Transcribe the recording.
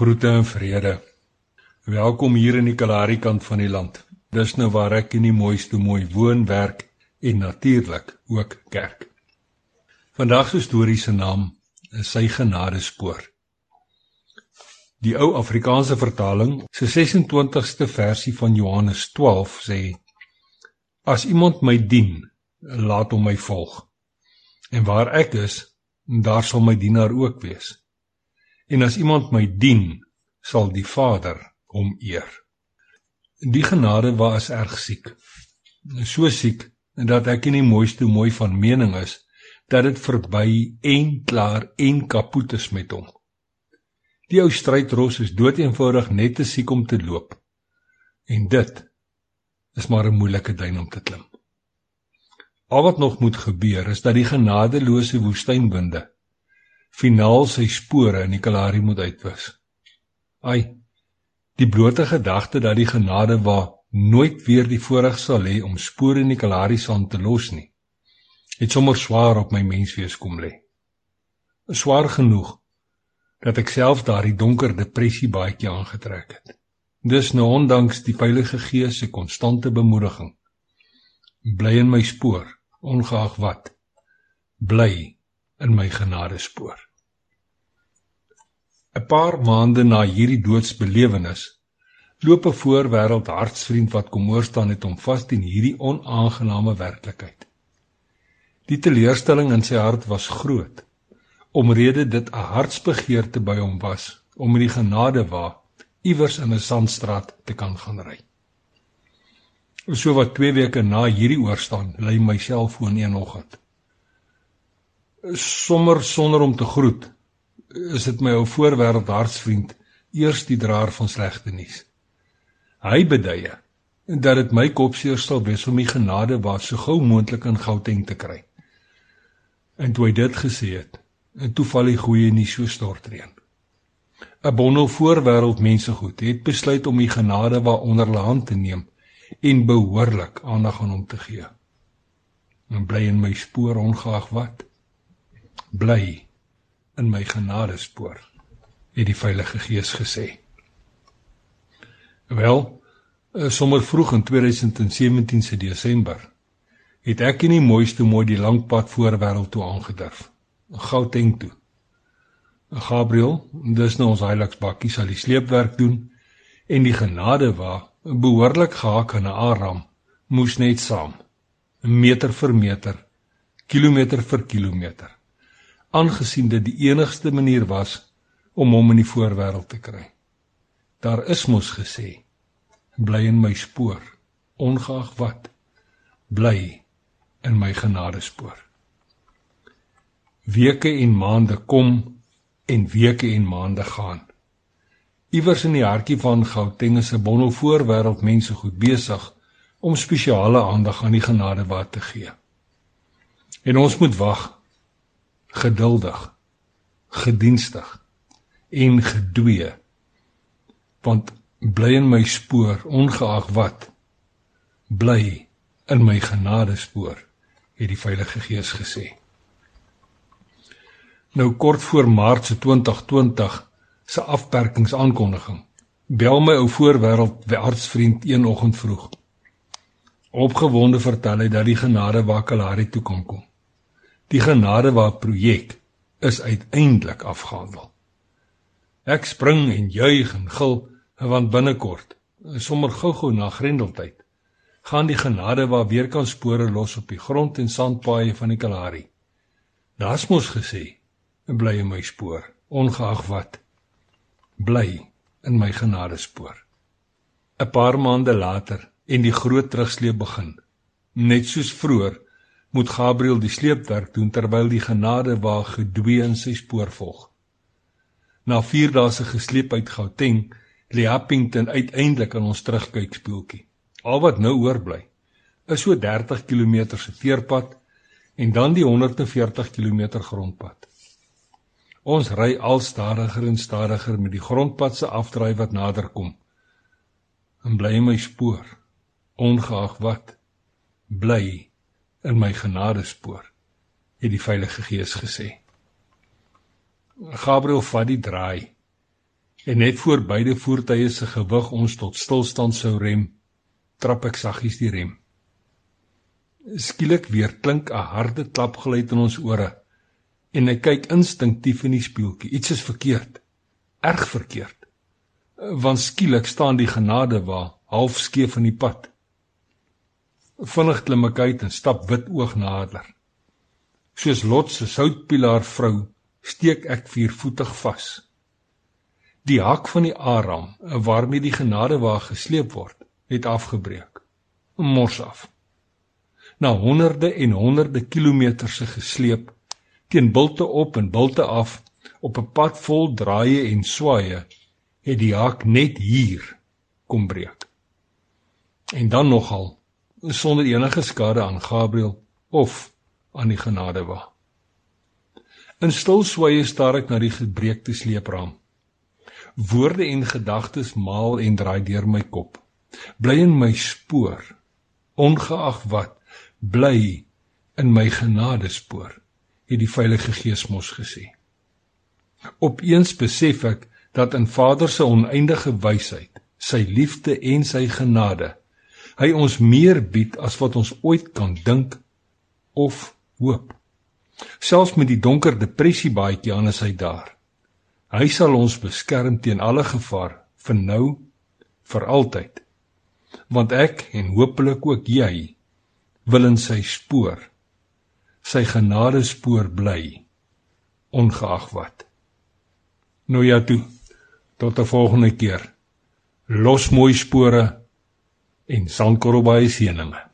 Groete en vrede. Welkom hier in die Kalahari kant van die land. Dis nou waar ek in die mooiste mooi woon, werk en natuurlik ook kerk. Vandag se storie se naam is Sy Genade Spoor. Die ou Afrikaanse vertaling, se 26ste versie van Johannes 12 sê: As iemand my dien, laat hom my volg. En waar ek is, daar sal my dienaar ook wees. En as iemand my dien, sal die Vader hom eer. Die genade was erg siek. So siek dat ek nie mooiste mooi van mening is dat dit verby en klaar en kapot is met hom. Die ou strydros is doeteenvoudig net te siek om te loop. En dit is maar 'n moeilike duin om te klim. Al wat nog moet gebeur is dat die genadeloose woestynwinde finaal sy spore in die Kalahari moet uitwis. Ai, die blote gedagte dat die genade wa nooit weer die voorreg sal hê om spore in die Kalahari sand te los nie, het sommer swaar op my menswees kom lê. Swaar genoeg dat ek self daardie donker depressie baadjie aangetrek het. Dis nou ondanks die Heilige Gees se konstante bemoediging. Bly in my spoor, ongeag wat. Bly in my genadespoor. 'n Paar maande na hierdie doodsbelewenis loop 'n voorwêreld hartsvriend wat kom hoor staan het hom vas in hierdie onaangename werklikheid. Die teleurstelling in sy hart was groot omrede dit 'n hartsbegeerte by hom was om in die genade wa iewers in 'n sandstraat te kan gaan ry. So wat 2 weke na hierdie oorstaan, lê my selfoon een oggend sommer sonder om te groet is dit my ou voorwêreld hartsvriend eers die draer van slegte nuus. Hy beduie dat dit my kopseer sal wees om die genade waar so gou moontlik in Gauteng te kry. En toe hy dit gesê het, en toe val die goeie nuus so stortreën. 'n Bondel voorwêreld mense goed het besluit om die genade waar onder hulle hand te neem en behoorlik aandag aan hom te gee. En bly in my spoor ongeag wat bly in my genadespoor het die Heilige Gees gesê. Wel, eh, sommer vroeg in 2017 se Desember het ek in die mooiste mooi die lang pad voorwêreld toe aangedurf. Gauteng toe. Gabriel, dis nou ons heiligsbakkie sal die sleepwerk doen en die genade wa behoorlik gehak aan 'n aram moes net saam meter vir meter kilometer vir kilometer aangesien dit die enigste manier was om hom in die voorwêreld te kry. Daar is mos gesê: bly in my spoor, ongeag wat, bly in my genadespoor. Weke en maande kom en weke en maande gaan. Iewers in die hartjie van Gauteng is 'n bondel voorwêreld mense goed besig om spesiale aandag aan die genade wat te gee. En ons moet wag geduldig, gedienstig en gedwee. Want bly in my spoor ongeag wat bly in my genadespoor het die Heilige Gees gesê. Nou kort voor Maart se 2020 se afperkingsaankondiging bel my ou voorwêreld artsvriend een oggend vroeg. Opgewonde vertel hy dat die genade wakkelare toe kan kom. Die genadewa projek is uiteindelik afgehandel. Ek spring en juig en gil want binnekort, sommer gou-gou na Grendeltyd, gaan die genadewa weer kan spore los op die grond en sandpaaie van die Kalahari. Daar's mos gesê, bly in my spoor, ongeag wat. Bly in my genadespoor. 'n Paar maande later en die groot terugsleep begin. Net soos vroeër moet Gabriël die sleepwerk doen terwyl die genade wa gedwee in sy spoor volg. Na 4 dae se gesleep uit Gauteng, lê Appington uiteindelik aan ons terugkykspoeltjie. Al wat nou oorbly, is so 30 km se veerpad en dan die 140 km grondpad. Ons ry al stadiger en stadiger met die grondpad se afdraai wat nader kom. En bly in my spoor, ongeag wat, bly in my genadespoor het die Heilige Gees gesê. Gabriël vat die draai En net voor beide voertuie se gewig ons tot stilstand sou rem, trap ek saggies die rem. Skielik weer klink 'n harde klapgeluid in ons ore en ek kyk instinktief in die spieeltjie. Iets is verkeerd. Erg verkeerd. Want skielik staan die genade waar half skeef in die pad. Vinnig klim ek uit en stap wit oog nader. Soos Lot se soutpilaar vrou steek ek viervoetig vas. Die hak van die Aram waarmee die genadewa gesleep word, het afgebreek. Mors af. Na honderde en honderde kilometers se gesleep teen bulte op en bulte af op 'n pad vol draaie en swaaye, het die hak net hier kom breek. En dan nogal sonder enige skade aan Gabriël of aan die genadewa. In stil swaaye staar ek na die gebreekte sleepraam. Woorde en gedagtes maal en draai deur my kop. Bly in my spoor, ongeag wat, bly in my genadespoor, het die Heilige Gees mos gesê. Opeens besef ek dat in Vader se oneindige wysheid, sy liefde en sy genade, hy ons meer bied as wat ons ooit kan dink of hoop. Selfs met die donker depressie baadjie aan is hy daar. Hy sal ons beskerm teen alle gevaar vir nou vir altyd. Want ek en hopelik ook jy wil in sy spoor sy genade spoor bly ongeag wat. Nou ja toe. Tot 'n volgende keer. Los mooi spore en sandkorrelbaai seëninge.